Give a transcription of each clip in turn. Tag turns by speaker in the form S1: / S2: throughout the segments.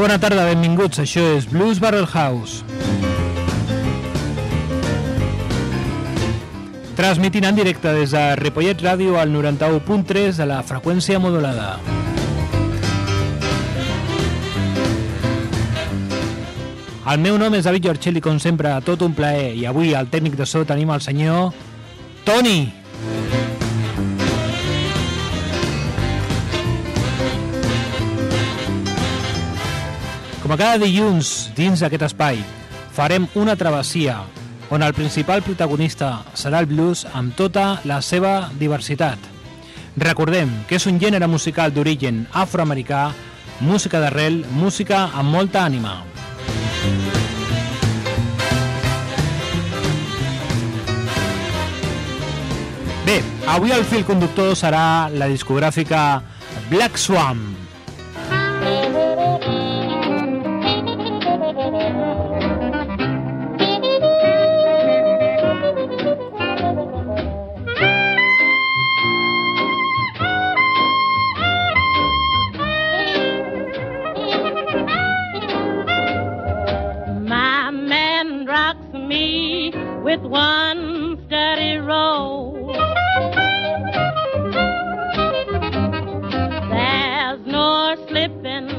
S1: Molt bona tarda, benvinguts. Això és Blues Barrel House. Transmitint en directe des de Ripollet Ràdio al 91.3 de la freqüència modulada. El meu nom és David Giorcelli, com sempre, tot un plaer. I avui al tècnic de so tenim el senyor Toni. Com a cada dilluns, dins d'aquest espai, farem una travessia on el principal protagonista serà el blues amb tota la seva diversitat. Recordem que és un gènere musical d'origen afroamericà, música d'arrel, música amb molta ànima. Bé, avui el fil conductor serà la discogràfica Black Swan.
S2: Me with one steady roll. There's no slipping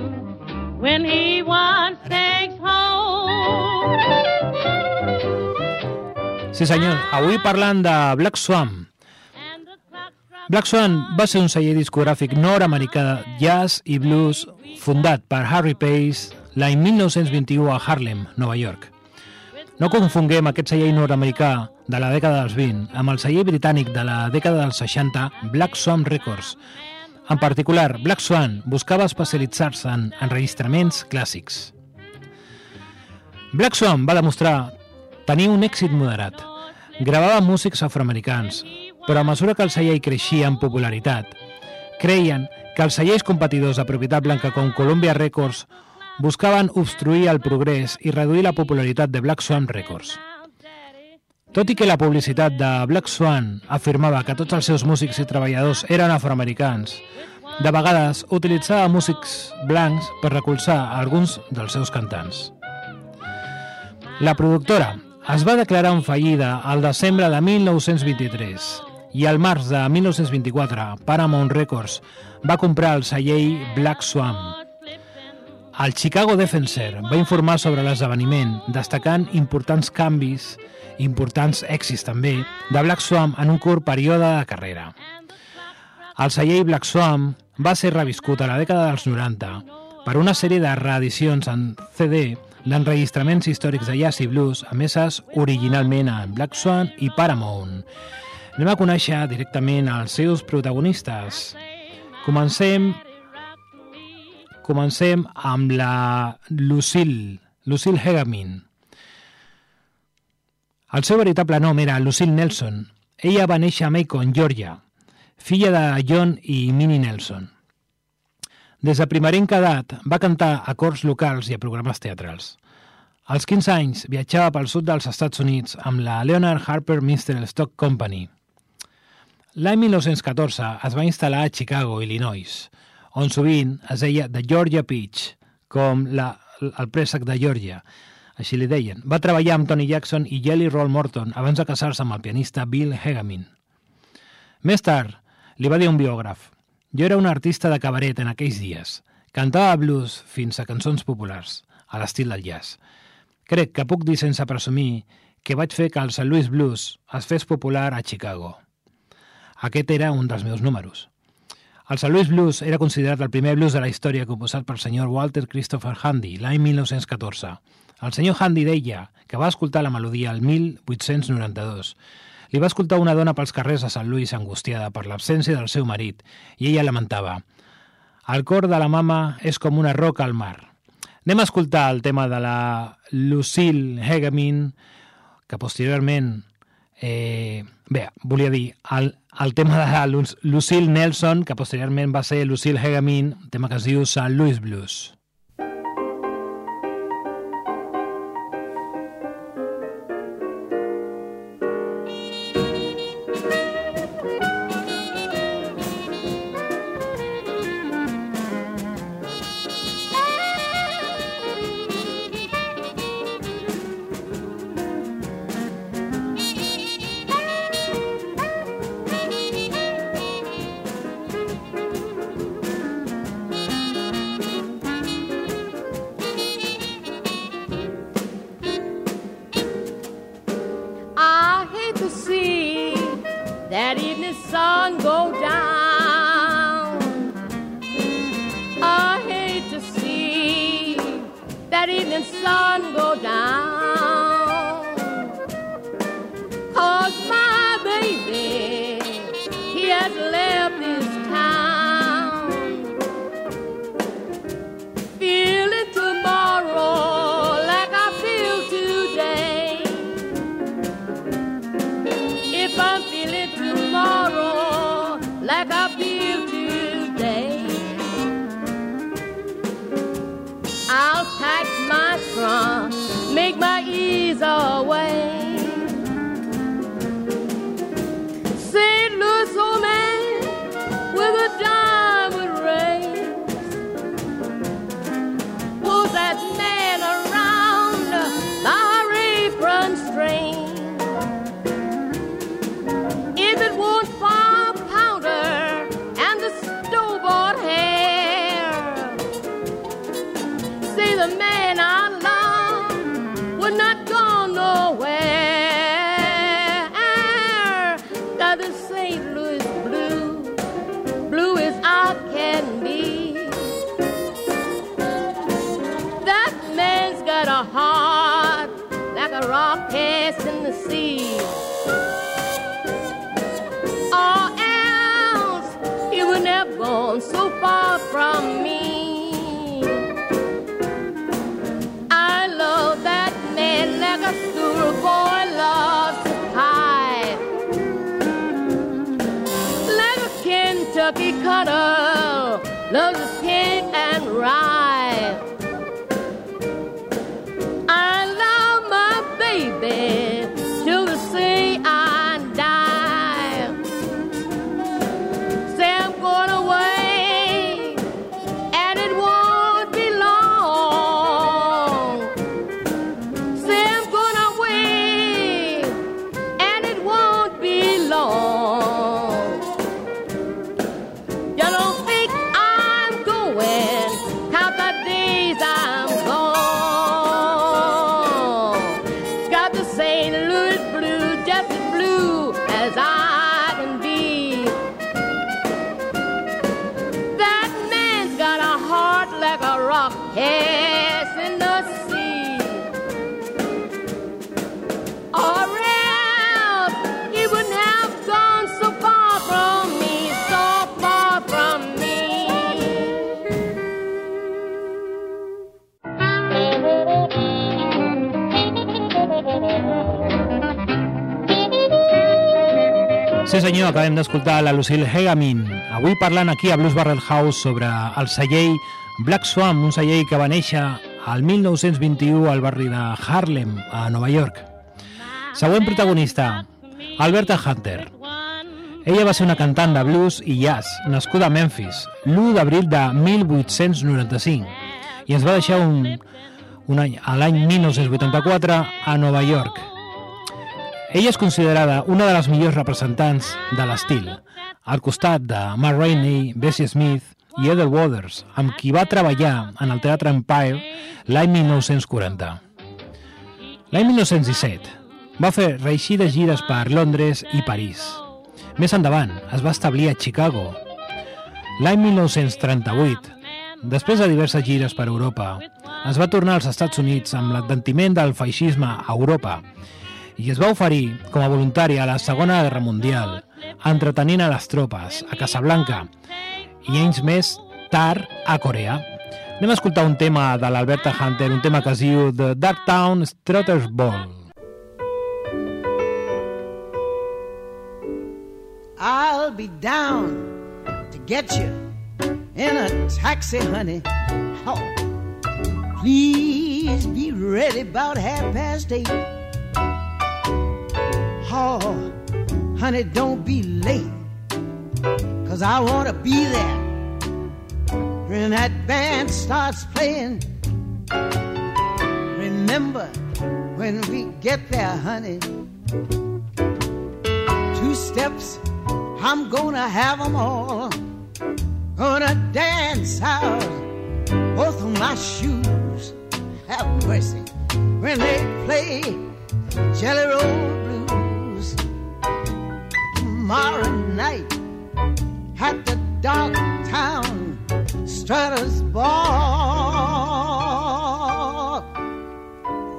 S2: when he once takes hold.
S1: Sí senyor, avui parlant de Black Swan. Black Swan va ser un celler discogràfic nord-americà de jazz i blues fundat per Harry Pace l'any 1921 a Harlem, Nova York. No confonguem aquest celler nord-americà de la dècada dels 20 amb el celler britànic de la dècada dels 60, Black Swan Records. En particular, Black Swan buscava especialitzar-se en enregistraments clàssics. Black Swan va demostrar tenir un èxit moderat. Gravava músics afroamericans, però a mesura que el celler creixia en popularitat, creien que els cellers competidors de propietat blanca com Columbia Records buscaven obstruir el progrés i reduir la popularitat de Black Swan Records. Tot i que la publicitat de Black Swan afirmava que tots els seus músics i treballadors eren afroamericans, de vegades utilitzava músics blancs per recolzar alguns dels seus cantants. La productora es va declarar en fallida al desembre de 1923 i al març de 1924 Paramount Records va comprar el celler Black Swan. El Chicago Defensor va informar sobre l'esdeveniment, destacant importants canvis, importants èxits també, de Black Swan en un curt període de carrera. El celler Black Swan va ser reviscut a la dècada dels 90 per una sèrie de reedicions en CD d'enregistraments històrics de jazz i blues emeses originalment en Black Swan i Paramount. Anem a conèixer directament els seus protagonistes. Comencem comencem amb la Lucille, Lucille Hegamin. El seu veritable nom era Lucille Nelson. Ella va néixer a Macon, Georgia, filla de John i Minnie Nelson. Des de primerenca edat va cantar a cors locals i a programes teatrals. Als 15 anys viatjava pel sud dels Estats Units amb la Leonard Harper Minstrel Stock Company. L'any 1914 es va instal·lar a Chicago, Illinois, on sovint es deia The Georgia Peach, com la, el préssec de Georgia, així li deien. Va treballar amb Tony Jackson i Jelly Roll Morton abans de casar-se amb el pianista Bill Hegamin. Més tard, li va dir un biògraf jo era un artista de cabaret en aquells dies. Cantava blues fins a cançons populars, a l'estil del jazz. Crec que puc dir sense presumir que vaig fer que el St. Louis Blues es fes popular a Chicago. Aquest era un dels meus números. El St. Louis Blues era considerat el primer blues de la història composat pel senyor Walter Christopher Handy l'any 1914. El senyor Handy deia que va escoltar la melodia el 1892 li va escoltar una dona pels carrers de Sant Louis angustiada per l'absència del seu marit i ella lamentava El cor de la mama és com una roca al mar. Anem a escoltar el tema de la Lucille Hegamin, que posteriorment... Eh, bé, volia dir, el, el tema de Lucille Nelson, que posteriorment va ser Lucille Hegamin, tema que es diu St. Louis Blues. Sí senyor, acabem d'escoltar la Lucille Hegamin, avui parlant aquí a Blues Barrel House sobre el celler Black Swan, un celler que va néixer al 1921 al barri de Harlem, a Nova York. Següent protagonista, Alberta Hunter. Ella va ser una cantant de blues i jazz, nascuda a Memphis, l'1 d'abril de 1895, i ens va deixar un, un any, l'any 1984 a Nova York. Ella és considerada una de les millors representants de l'estil, al costat de Matt Rainey, Bessie Smith i Ethel Waters, amb qui va treballar en el Teatre Empire l'any 1940. L'any 1917 va fer reeixides gires per Londres i París. Més endavant es va establir a Chicago. L'any 1938, després de diverses gires per Europa, es va tornar als Estats Units amb l'adventiment del feixisme a Europa i es va oferir com a voluntària a la Segona Guerra Mundial, entretenint a les tropes a Casablanca i anys més tard a Corea. Anem a escoltar un tema de l'Alberta Hunter, un tema que es diu The Darktown Strutter's Ball.
S3: I'll be down to get you in a taxi, honey. Oh, please be ready about half past eight. Honey, don't be late, cause I want to be there when that band starts playing. Remember when we get there, honey, two steps, I'm gonna have them all. Gonna dance out both of my shoes. Have mercy when they play Jelly Roll. Tomorrow night at the dark town Strutters Ball.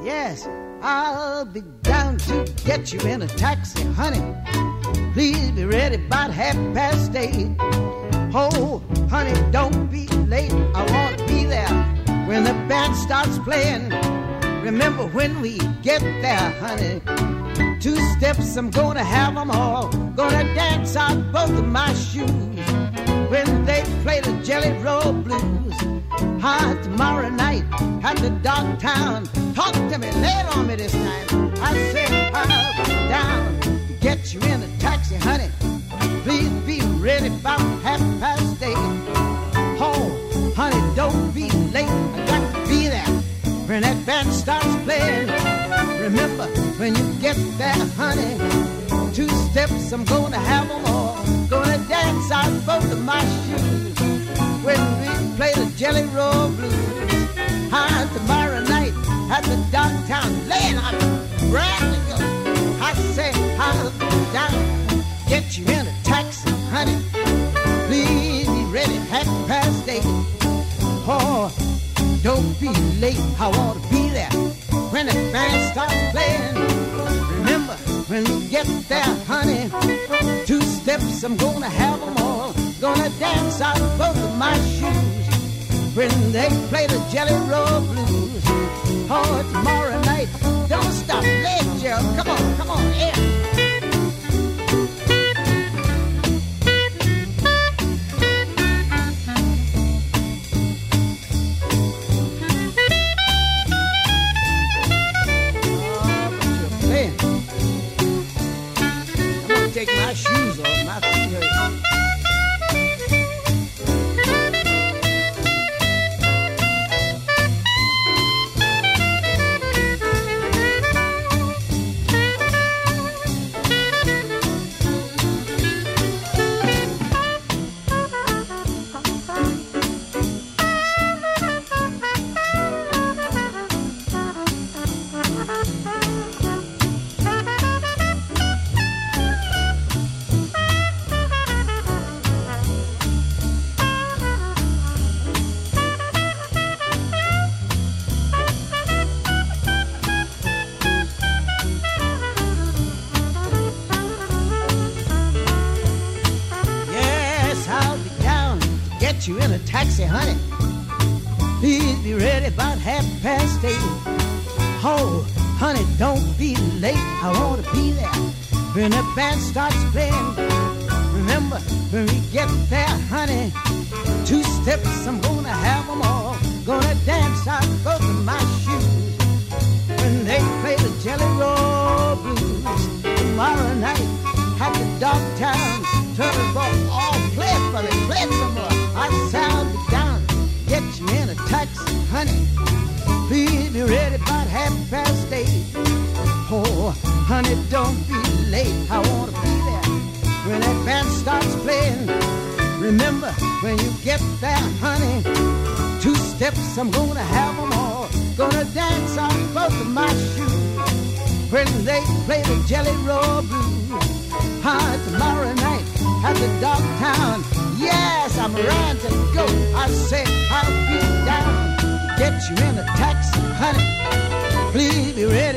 S3: Yes, I'll be down to get you in a taxi, honey. Please be ready about half past eight. Oh, honey, don't be late. I want to be there when the band starts playing. Remember when we get there, honey. Two steps, I'm gonna have them all. Gonna dance on both of my shoes when they play the Jelly Roll Blues. Hot tomorrow night at the dark town. Talk to me, lay on me this time. I said up down, get you in a taxi, honey. Please be ready about half past eight. Oh, honey, don't be late. I got to be there when that band starts playing. Remember when you get there, honey, two steps, I'm gonna have them all. Gonna dance out both of my shoes when we play the Jelly Roll Blues. Hi, tomorrow night at the downtown, on brand new. I say, I'll down, get you in a taxi, honey. Please be ready half past eight. Oh, don't be late, I want to be there when the band starts playing. When we get there, honey, two steps, I'm gonna have them all. Gonna dance out both of my shoes when they play the Jelly Roll Blues. Oh, tomorrow night, don't stop late, Gerald. Come on, come on, yeah.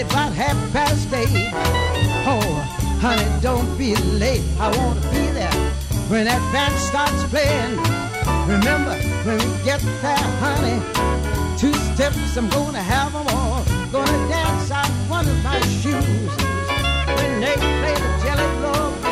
S3: About half past eight. Oh, honey, don't be late. I want to be there when that band starts playing. Remember, when we get there, honey, two steps, I'm gonna have them all. Gonna dance out one of my shoes when they play the Jelly Roll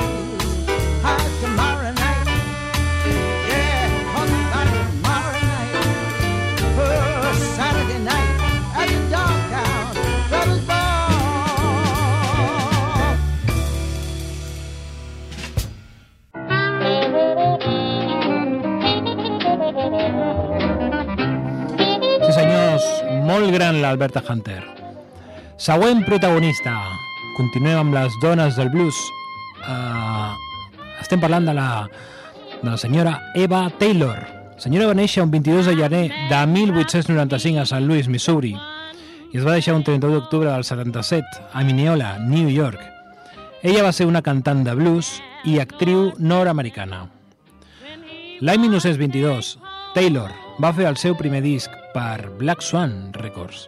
S1: molt gran l'Alberta Hunter. Següent protagonista. Continuem amb les dones del blues. Uh, estem parlant de la, de la senyora Eva Taylor. La senyora va néixer un 22 de gener de 1895 a St. Louis, Missouri, i es va deixar un 31 d'octubre del 77 a Mineola, New York. Ella va ser una cantant de blues i actriu nord-americana. L'any 1922, Taylor va fer el seu primer disc per Black Swan Records,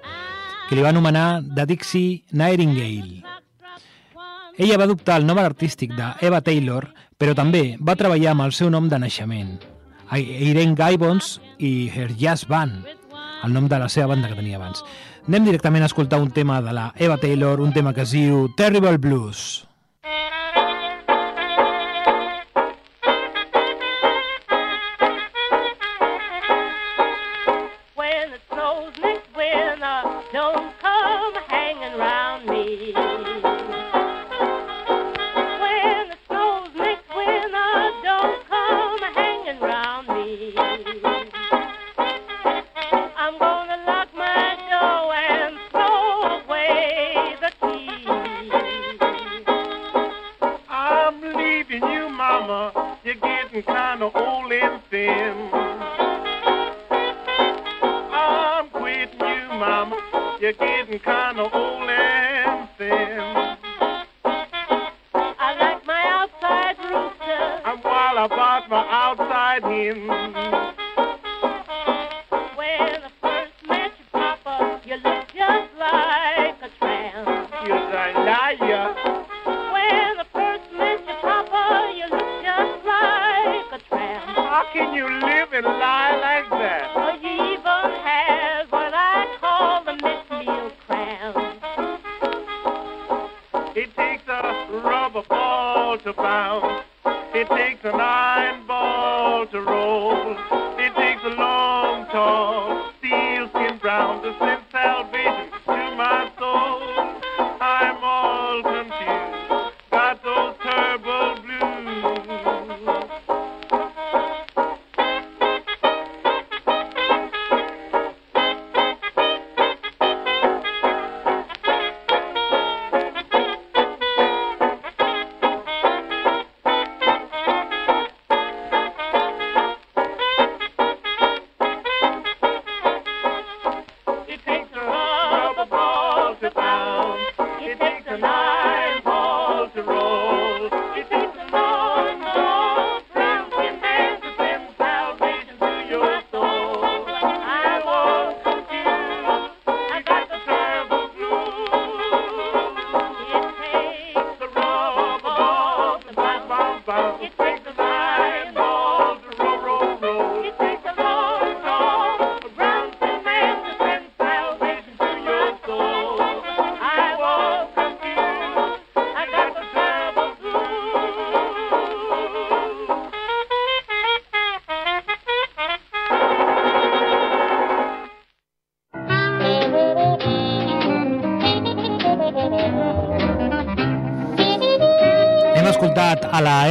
S1: que li va anomenar The Dixie Nightingale. Ella va adoptar el nom artístic d'Eva Taylor, però també va treballar amb el seu nom de naixement, Irene Gibbons i Her Jazz Band, el nom de la seva banda que tenia abans. Anem directament a escoltar un tema de la Eva Taylor, un tema que es diu Terrible Blues.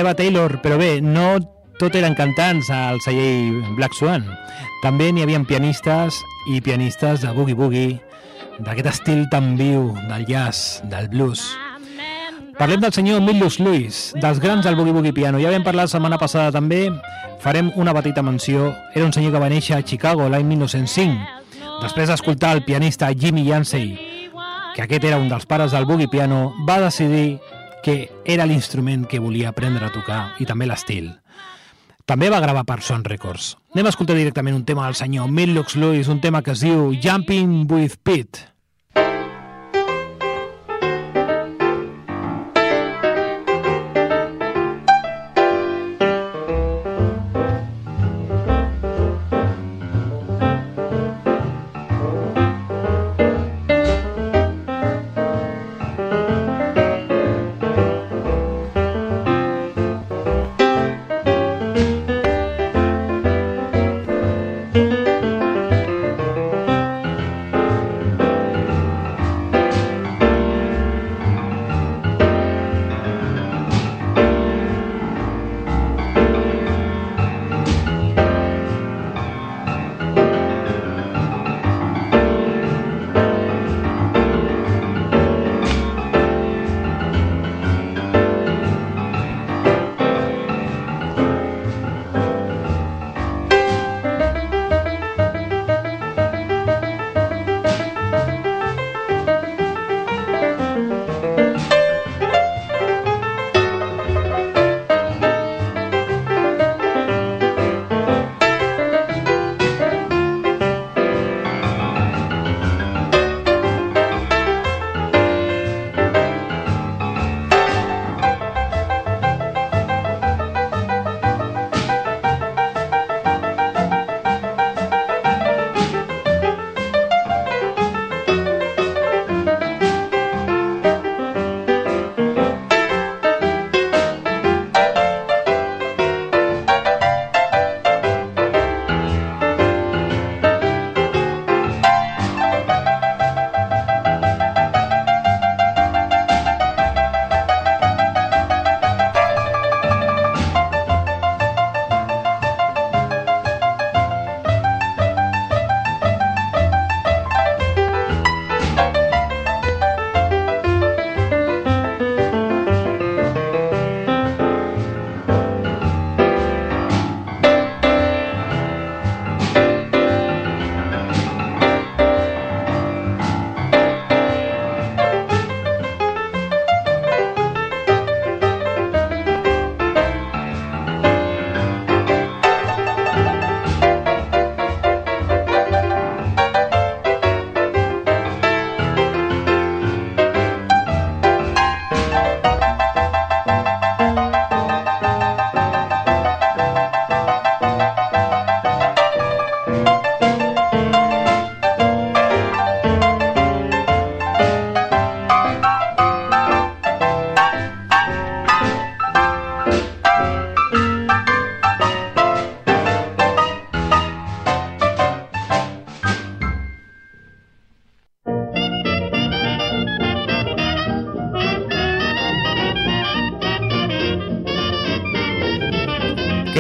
S1: Eva Taylor, però bé, no tot eren cantants al celler Black Swan. També n'hi havia pianistes i pianistes de boogie-boogie, d'aquest estil tan viu del jazz, del blues. Parlem del senyor Milius Lewis, dels grans del boogie-boogie piano. Ja vam parlar la setmana passada també, farem una petita menció. Era un senyor que va néixer a Chicago l'any 1905. Després d'escoltar el pianista Jimmy Yancey, que aquest era un dels pares del boogie piano, va decidir que era l'instrument que volia aprendre a tocar i també l'estil. També va gravar per Son Records. Anem a escoltar directament un tema del senyor Millux Lewis, un tema que es diu Jumping with Pete.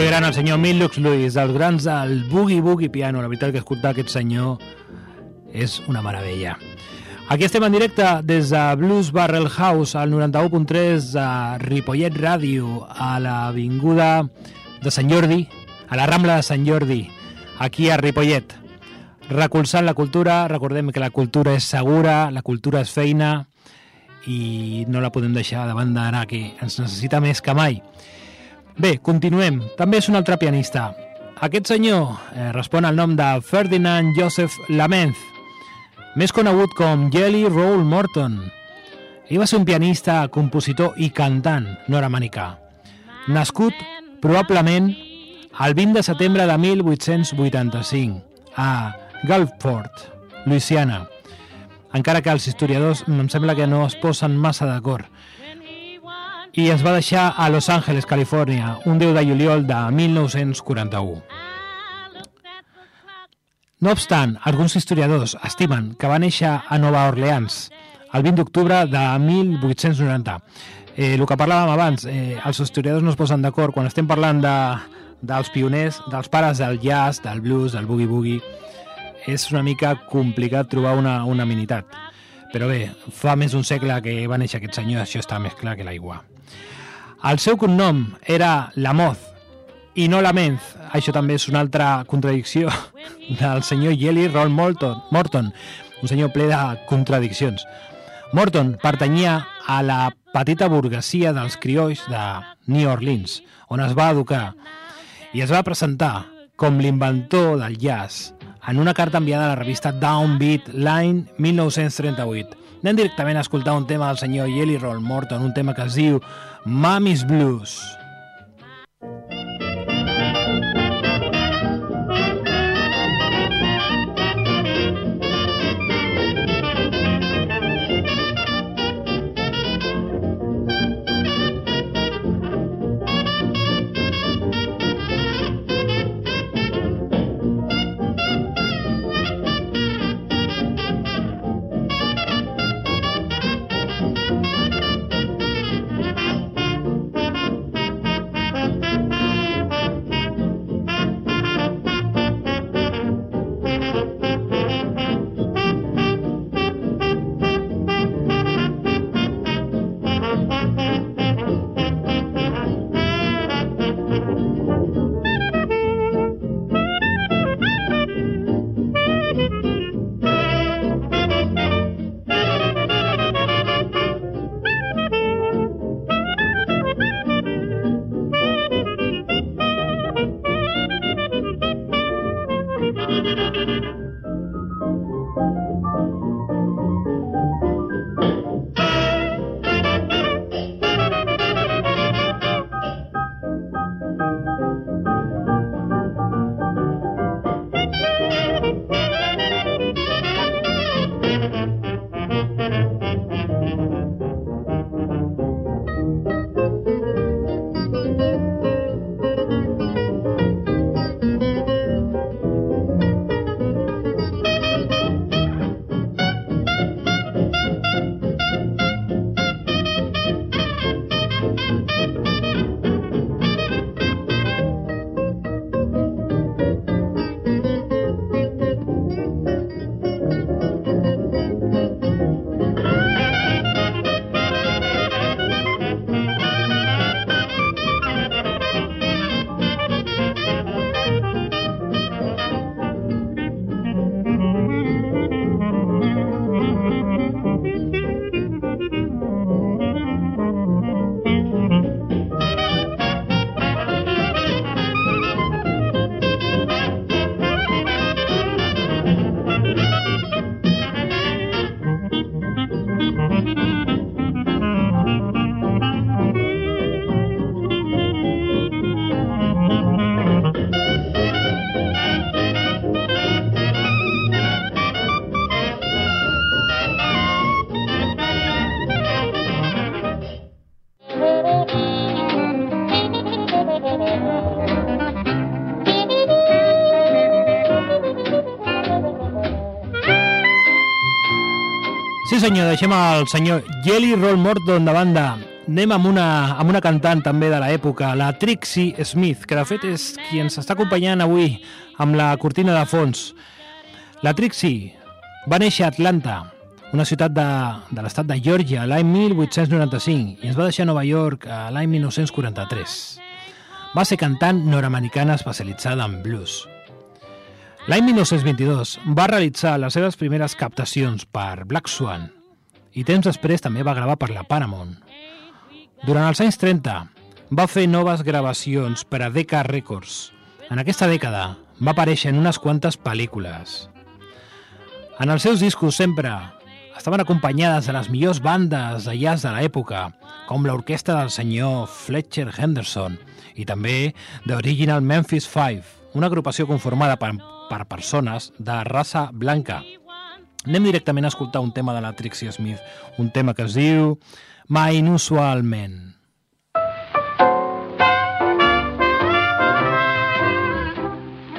S1: Gran, el senyor Millux Lewis, dels grans del Boogie Boogie Piano. La veritat que escoltar aquest senyor és una meravella. Aquí estem en directe des de Blues Barrel House al 91.3 de Ripollet Ràdio a l'avinguda de Sant Jordi, a la Rambla de Sant Jordi, aquí a Ripollet. Recolzant la cultura, recordem que la cultura és segura, la cultura és feina i no la podem deixar de banda ara que ens necessita més que mai. Bé, continuem. També és un altre pianista. Aquest senyor eh, respon al nom de Ferdinand Joseph Lamenz, més conegut com Jelly Roll Morton. Ell va ser un pianista, compositor i cantant nord-americà. Nascut, probablement, el 20 de setembre de 1885, a Gulfport, Louisiana. Encara que els historiadors em sembla que no es posen massa d'acord. I es va deixar a Los Angeles, Califòrnia, un 10 de juliol de 1941. No obstant, alguns historiadors estimen que va néixer a Nova Orleans el 20 d'octubre de 1890. Eh, el que parlàvem abans, eh, els historiadors no es posen d'acord quan estem parlant de, dels pioners, dels pares del jazz, del blues, del boogie-boogie. És una mica complicat trobar una unanimitat. Però bé, fa més d'un segle que va néixer aquest senyor, això està més clar que l'aigua. El seu cognom era Lamoz, i no Lamenz. Això també és una altra contradicció del senyor Jelly Roll Morton, Morton, un senyor ple de contradiccions. Morton pertanyia a la petita burguesia dels criolls de New Orleans, on es va educar, i es va presentar com l'inventor del jazz en una carta enviada a la revista Downbeat l'any 1938. Anem directament a escoltar un tema del senyor Jelly Roll Morton, un tema que es diu Mommy's Blues. Sí senyor, deixem el senyor Jelly Roll Morton de banda. Anem amb una, amb una cantant també de l'època, la Trixie Smith, que de fet és qui ens està acompanyant avui amb la cortina de fons. La Trixie va néixer a Atlanta, una ciutat de, de l'estat de Georgia, l'any 1895, i ens va deixar a Nova York a l'any 1943. Va ser cantant nord-americana especialitzada en blues. L'any 1922 va realitzar les seves primeres captacions per Black Swan i temps després també va gravar per la Paramount. Durant els anys 30 va fer noves gravacions per a Decca Records. En aquesta dècada va aparèixer en unes quantes pel·lícules. En els seus discos sempre estaven acompanyades de les millors bandes de jazz de l'època, com l'orquestra del senyor Fletcher Henderson i també The Original Memphis Five, una agrupació conformada per, per persones de raça blanca. Anem directament a escoltar un tema de la Trixie Smith, un tema que es diu My Inusual Man.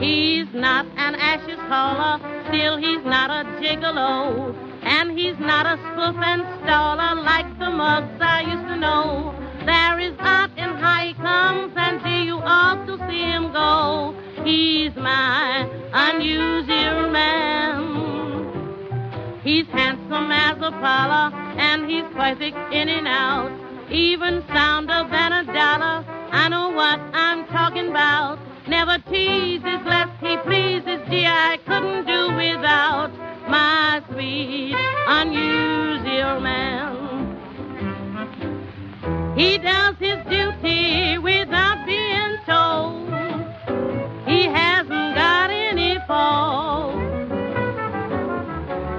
S2: He's not an ashes hauler, still he's not a gigolo. And he's not a spoof and staller like the mugs I used to know. There is art in he comes, and do you ought to see him go. He's my unusual man. He's handsome as a parlor, and he's perfect in and out. Even sounder than a dollar. I know what I'm talking about. Never teases lest he pleases. Gee, I couldn't do without my sweet, unusual man. He does his duty without being told. He hasn't got any fault.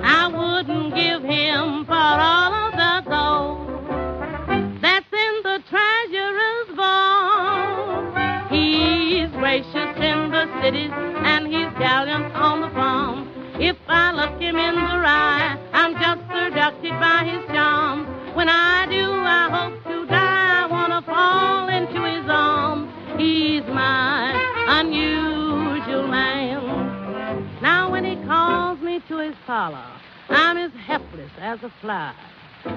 S2: I wouldn't give him for all of the gold that's in the treasurer's vault. He's gracious in the cities and he's gallant on the farm. If I look him in the eye, I'm just seduced by his charms. When I do, I hope to die. I wanna fall into his arms. He's my unusual parlor, I'm as helpless as a fly.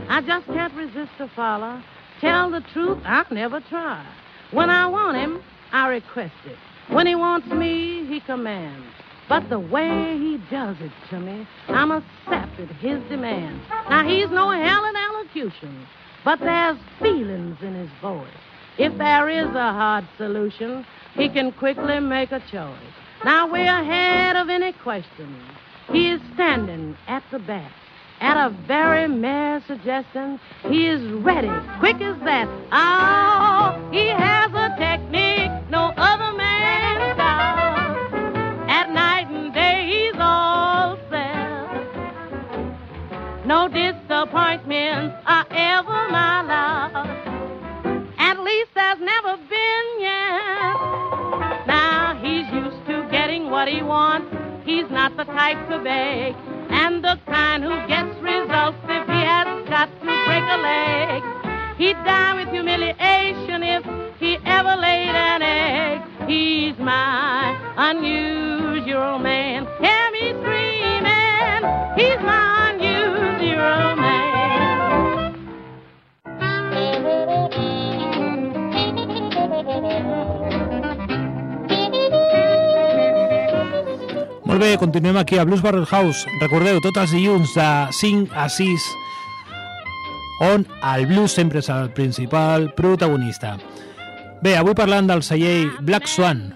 S2: I just can't resist a follow. Tell the truth, I never try. When I want him, I request it. When he wants me, he commands. But the way he does it to me, I'm a sap at his demand. Now he's no hell in elocution, but there's feelings in his voice. If there is a hard solution, he can quickly make a choice. Now we're ahead of any question. He is standing at the bat. At a very mere suggestion, he is ready, quick as that. Oh, he has a technique He's not the type to beg,
S1: Molt bé, continuem aquí a Blues Barrel House. Recordeu, tots els dilluns de 5 a 6, on el blues sempre és el principal protagonista. Bé, avui parlant del celler Black Swan.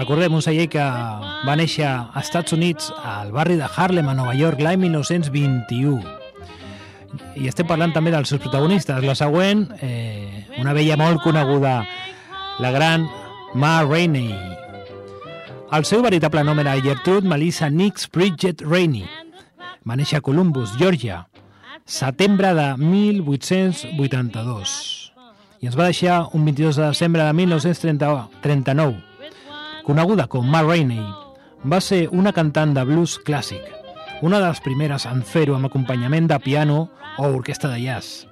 S1: Recordem, un celler que va néixer als Estats Units, al barri de Harlem, a Nova York, l'any 1921. I estem parlant també dels seus protagonistes. La següent, eh, una vella molt coneguda, la gran Ma Rainey. El seu veritable nom era Gertrude Melissa Nix Bridget Rainey. Va néixer a Columbus, Georgia, setembre de 1882 i ens va deixar un 22 de desembre de 1939. Coneguda com Ma Rainey, va ser una cantant de blues clàssic, una de les primeres en fer-ho amb acompanyament de piano o orquestra de jazz.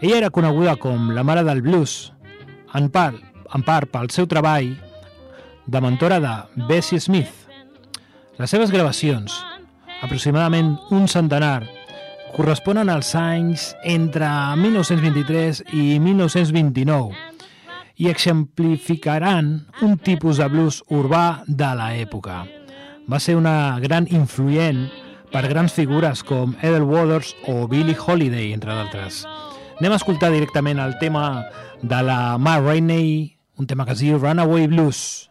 S1: Ella era coneguda com la mare del blues, en part, en part pel seu treball de mentora de Bessie Smith. Les seves gravacions, aproximadament un centenar, corresponen als anys entre 1923 i 1929 i exemplificaran un tipus de blues urbà de l'època. Va ser una gran influent per grans figures com Edel Waters o Billie Holiday, entre d'altres. Anem a escoltar directament el tema de la Ma Rainey, un tema que es diu Runaway Blues.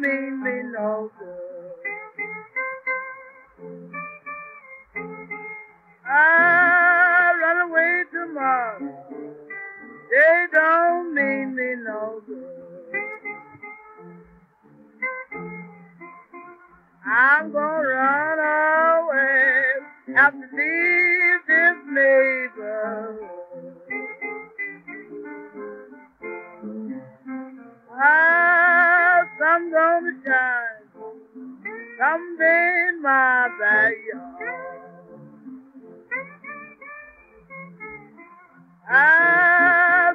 S4: Mean me no good. I run away tomorrow. They don't mean me no good. I'm gonna run away. To leave this neighborhood. I'm gonna come in my backyard. I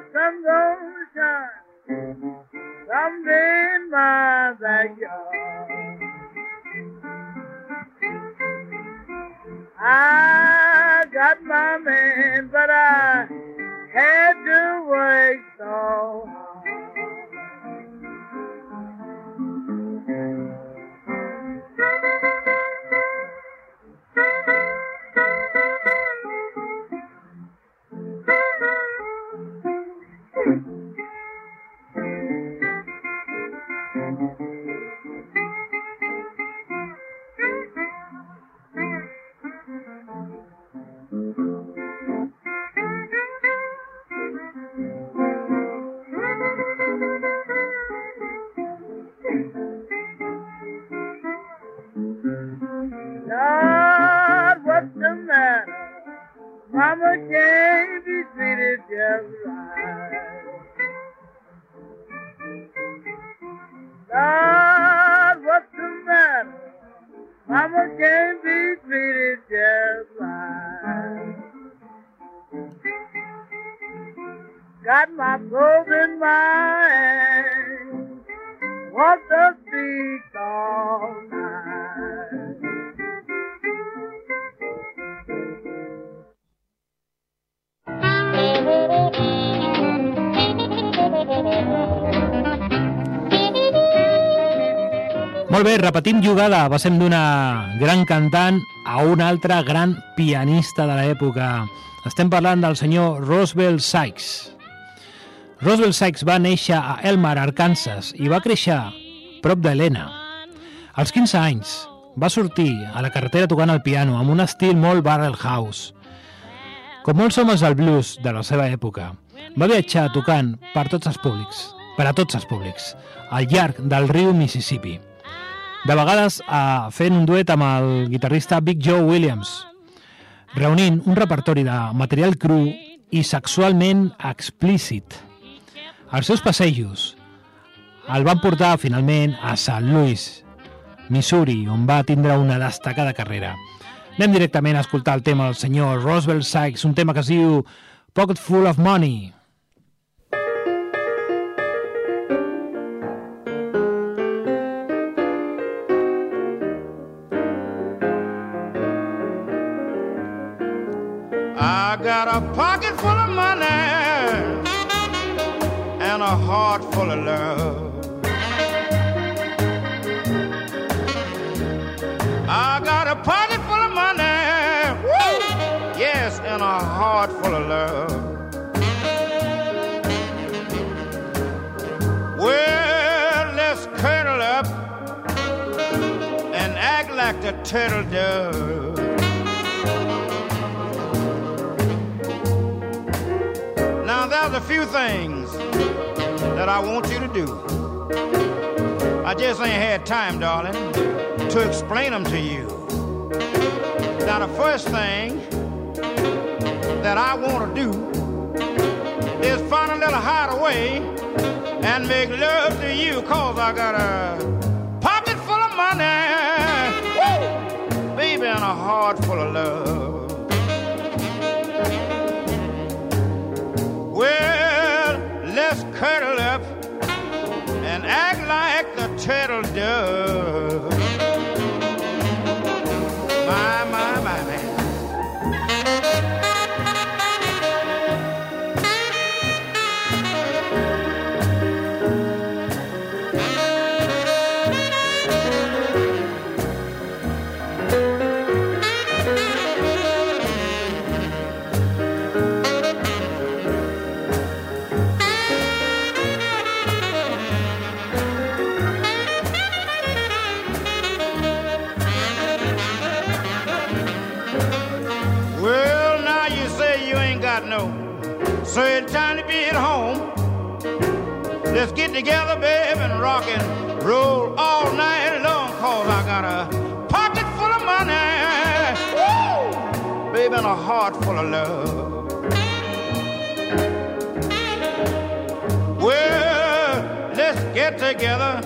S1: repetim jugada. Passem d'una gran cantant a una altra gran pianista de l'època. Estem parlant del senyor Roosevelt Sykes. Roosevelt Sykes va néixer a Elmar, Arkansas, i va créixer prop d'Helena. Als 15 anys va sortir a la carretera tocant el piano amb un estil molt barrel house. Com molts homes del blues de la seva època, va viatjar tocant per tots els públics, per a tots els públics, al llarg del riu Mississippi. De vegades eh, fent un duet amb el guitarrista Big Joe Williams, reunint un repertori de material cru i sexualment explícit. Els seus passejos el van portar finalment a St. Louis, Missouri, on va tindre una destacada carrera. Anem directament a escoltar el tema del senyor Roosevelt Sykes, un tema que es diu Pocket Full of Money.
S5: Got a pocket full of money and a heart full of love. I got a pocket full of money, woo, yes, and a heart full of love. Well, let's curl up and act like the turtle does. There's a few things that I want you to do. I just ain't had time, darling, to explain them to you. Now, the first thing that I want to do is find a little hideaway and make love to you, cause I got a pocket full of money, woo, baby, and a heart heart full of love. Well, let's cuddle up and act like the turtle does. Together, babe, and rock and roll all night long, cause I got a pocket full of money, Woo! babe, and a heart full of love. Well, let's get together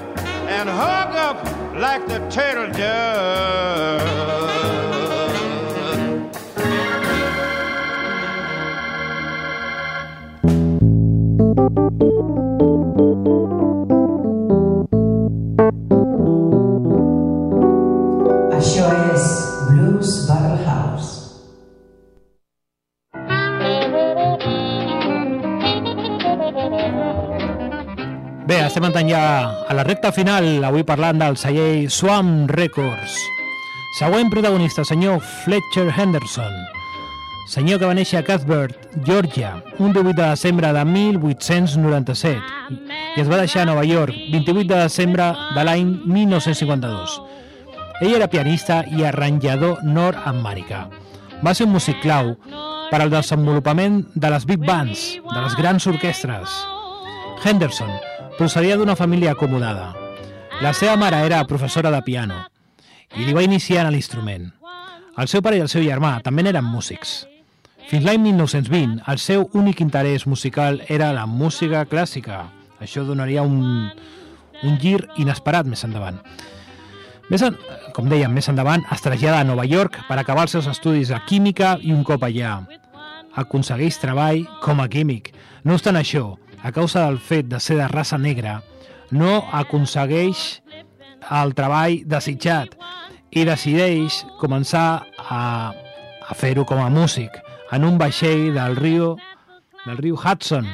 S5: and hug up like the turtle does.
S1: Estem entrant ja a la recta final, avui parlant del celler Swam Records. Següent protagonista, senyor Fletcher Henderson, senyor que va néixer a Cuthbert, Georgia, un 18 de desembre de 1897 i es va deixar a Nova York 28 de desembre de l'any 1952. Ell era pianista i arranjador nord-americà. Va ser un músic clau per al desenvolupament de les big bands, de les grans orquestres. Henderson procedia d'una família acomodada. La seva mare era professora de piano i li va iniciar en l'instrument. El seu pare i el seu germà també eren músics. Fins l'any 1920, el seu únic interès musical era la música clàssica. Això donaria un, un gir inesperat més endavant. Més en, com dèiem, més endavant es trasllada a Nova York per acabar els seus estudis de química i un cop allà aconsegueix treball com a químic. No obstant això, a causa del fet de ser de raça negra, no aconsegueix el treball desitjat i decideix començar a, a fer-ho com a músic en un vaixell del riu, del riu Hudson.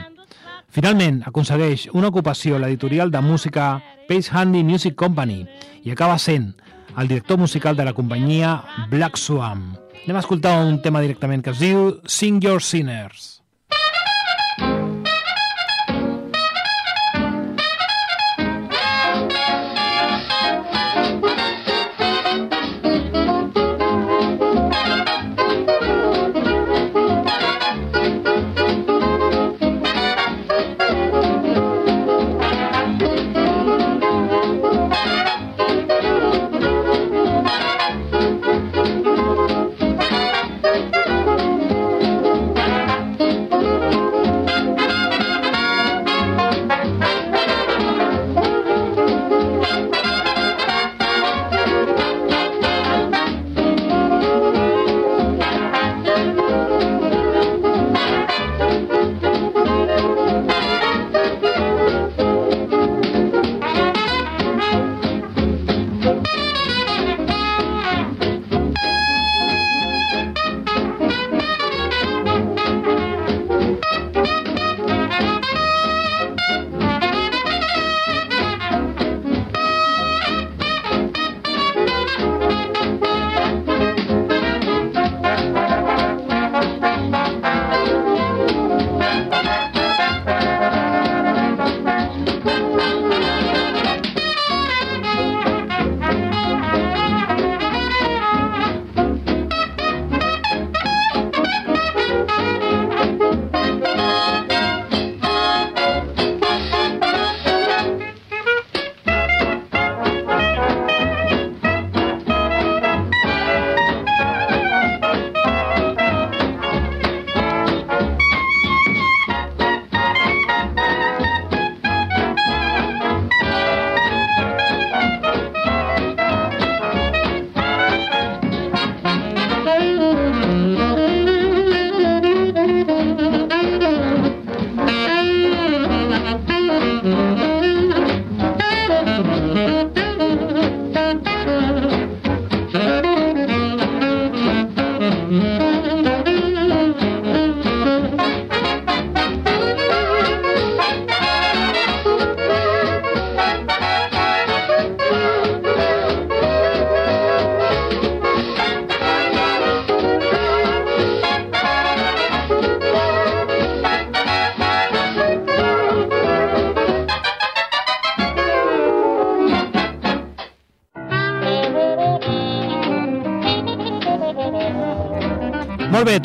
S1: Finalment aconsegueix una ocupació a l'editorial de música Pace Handy Music Company i acaba sent el director musical de la companyia Black Swan. Anem a escoltar un tema directament que es diu Sing Your Sinners.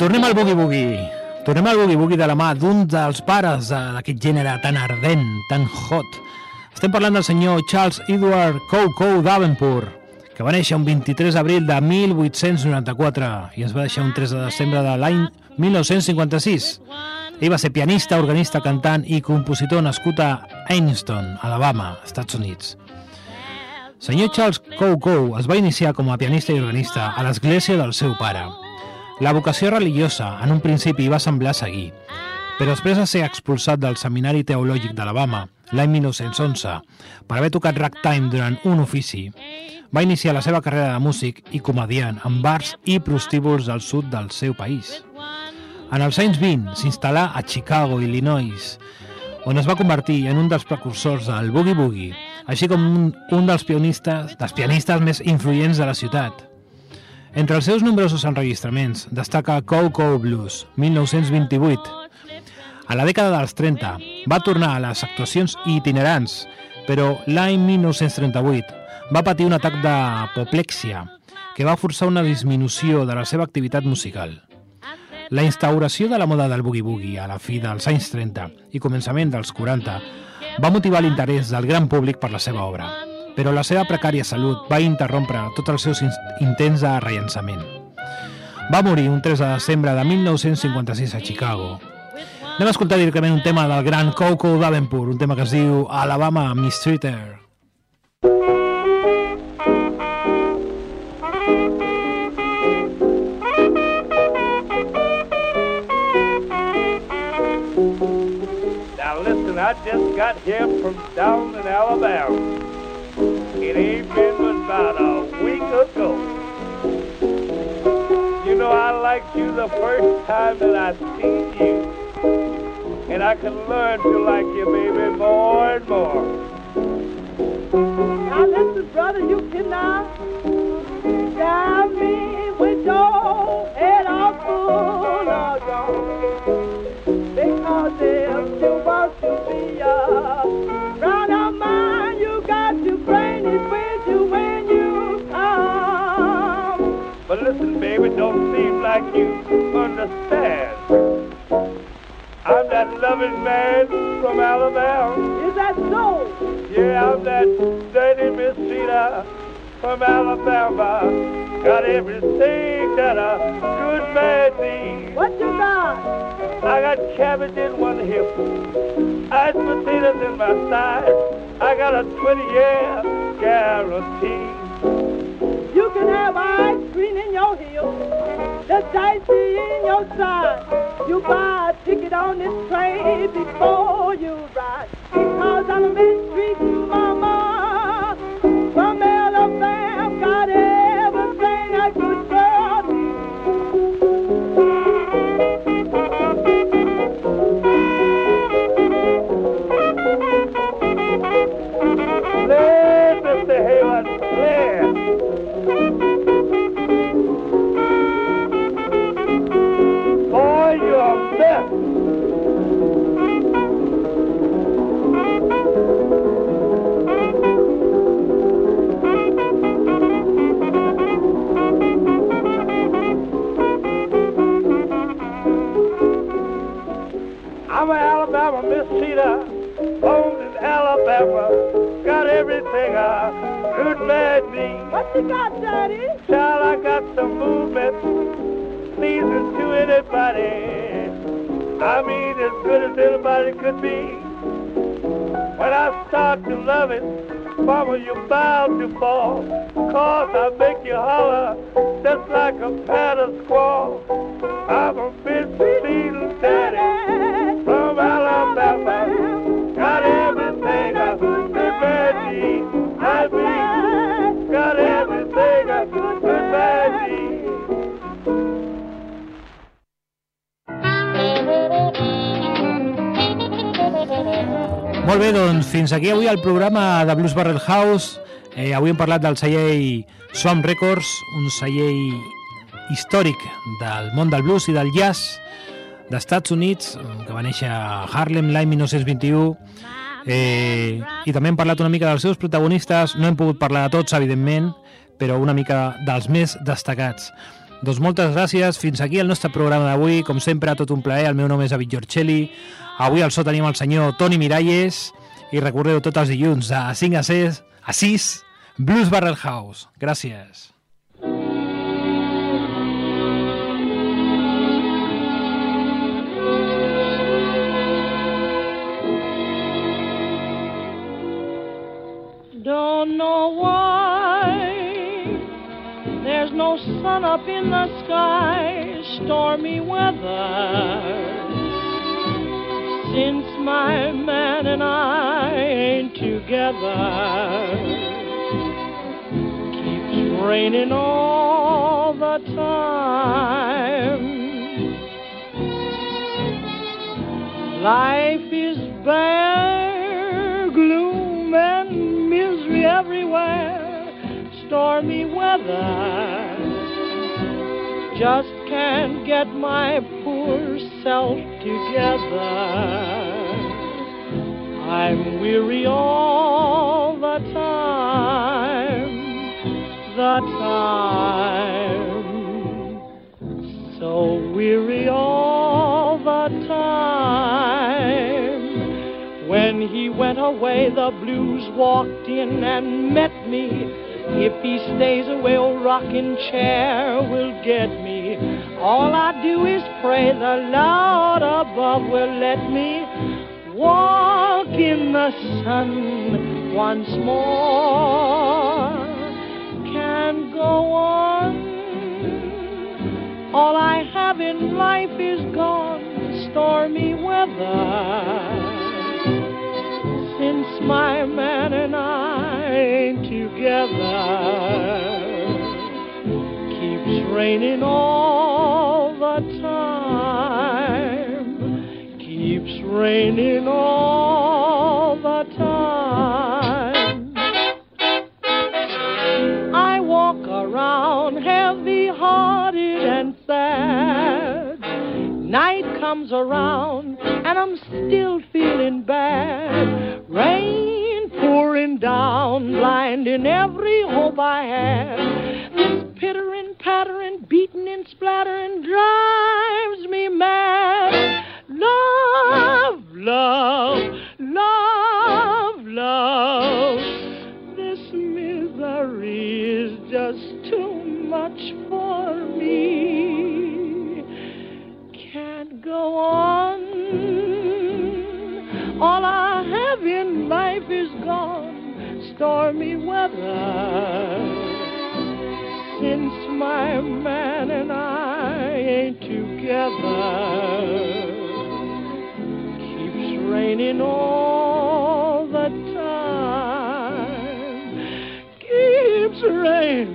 S1: Tornem al Boogie Boogie. Tornem al Boogie Boogie de la mà d'un dels pares d'aquest gènere tan ardent, tan hot. Estem parlant del senyor Charles Edward Coco Davenport, que va néixer un 23 d'abril de 1894 i ens va deixar un 3 de desembre de l'any 1956. Ell va ser pianista, organista, cantant i compositor nascut a Ainston, Alabama, Estats Units. Senyor Charles Coco es va iniciar com a pianista i organista a l'església del seu pare. La vocació religiosa en un principi va semblar seguir, però després de ser expulsat del Seminari Teològic d'Alabama l'any 1911 per haver tocat ragtime durant un ofici, va iniciar la seva carrera de músic i comediant en bars i prostíbuls del sud del seu país. En els anys 20 s'instal·là a Chicago, Illinois, on es va convertir en un dels precursors del boogie-boogie, així com un, un dels, pianistes, dels pianistes més influents de la ciutat. Entre els seus nombrosos enregistraments destaca Coco Blues, 1928. A la dècada dels 30 va tornar a les actuacions itinerants, però l'any 1938 va patir un atac d'apoplexia que va forçar una disminució de la seva activitat musical. La instauració de la moda del boogie-boogie a la fi dels anys 30 i començament dels 40 va motivar l'interès del gran públic per la seva obra, però la seva precària salut va interrompre tots els seus in- intents de rellançament. Va morir un 3 de desembre de 1956 a Chicago. Anem a escoltar directament un tema del gran Coco Davenport, un tema que es diu Alabama Mistreater.
S6: Now listen, I just got here from down in Alabama. You the first time that I seen you. And I can learn to like you, baby, more and more.
S7: Now listen, brother, you cannot drive me with your head all full of gum. Because if you want to be a round of mine, you got to bring it with you when you come.
S6: But listen, baby, don't like you understand. I'm that loving man from Alabama.
S7: Is that so?
S6: Yeah, I'm that dirty mistreater from Alabama. Got everything that a good man needs.
S7: What you got?
S6: I got cabbage in one hip, iced potatoes in my side. I got a 20-year guarantee.
S7: You can have ice cream in your heel, the dicey in your side. You buy a ticket on this train before you ride. Because I'm a mistreat you, you got, Daddy?
S6: Child, I got some movement, pleasing to anybody. I mean, as good as anybody could be. When I start to love it, mama, you're bound to fall. Cause I make you holler just like a of squall. I'm a
S1: bé, doncs fins aquí avui el programa de Blues Barrel House. Eh, avui hem parlat del celler Swamp Records, un celler històric del món del blues i del jazz d'Estats Units, que va néixer a Harlem l'any 1921. Eh, I també hem parlat una mica dels seus protagonistes. No hem pogut parlar de tots, evidentment, però una mica dels més destacats. Doncs moltes gràcies. Fins aquí el nostre programa d'avui. Com sempre, tot un plaer. El meu nom és David Giorcelli. Avui al so tenim el senyor Toni Miralles i recordeu tots els dilluns a 5 a 6, a 6 Blues Barrel House. Gràcies.
S8: Don't know why sun up in the sky, stormy weather. Since my man and I ain't together, keeps raining all the time. Life is bare, gloom and misery everywhere, stormy weather. Just can't get my poor self together. I'm weary all the time, the time. So weary all the time. When he went away, the blues walked in and met me. If he stays away, old rocking chair will get me. All I do is pray the Lord above will let me walk in the sun once more. Can go on. All I have in life is gone, stormy weather. Since my man and I keeps raining all the time, keeps raining all the time. I walk around heavy hearted and sad. Night comes around and I'm still feeling bad. Blinding every hope I had. This pittering, pattering, beating and splattering drives stormy weather. Since my man and I ain't together, keeps raining all the time, keeps raining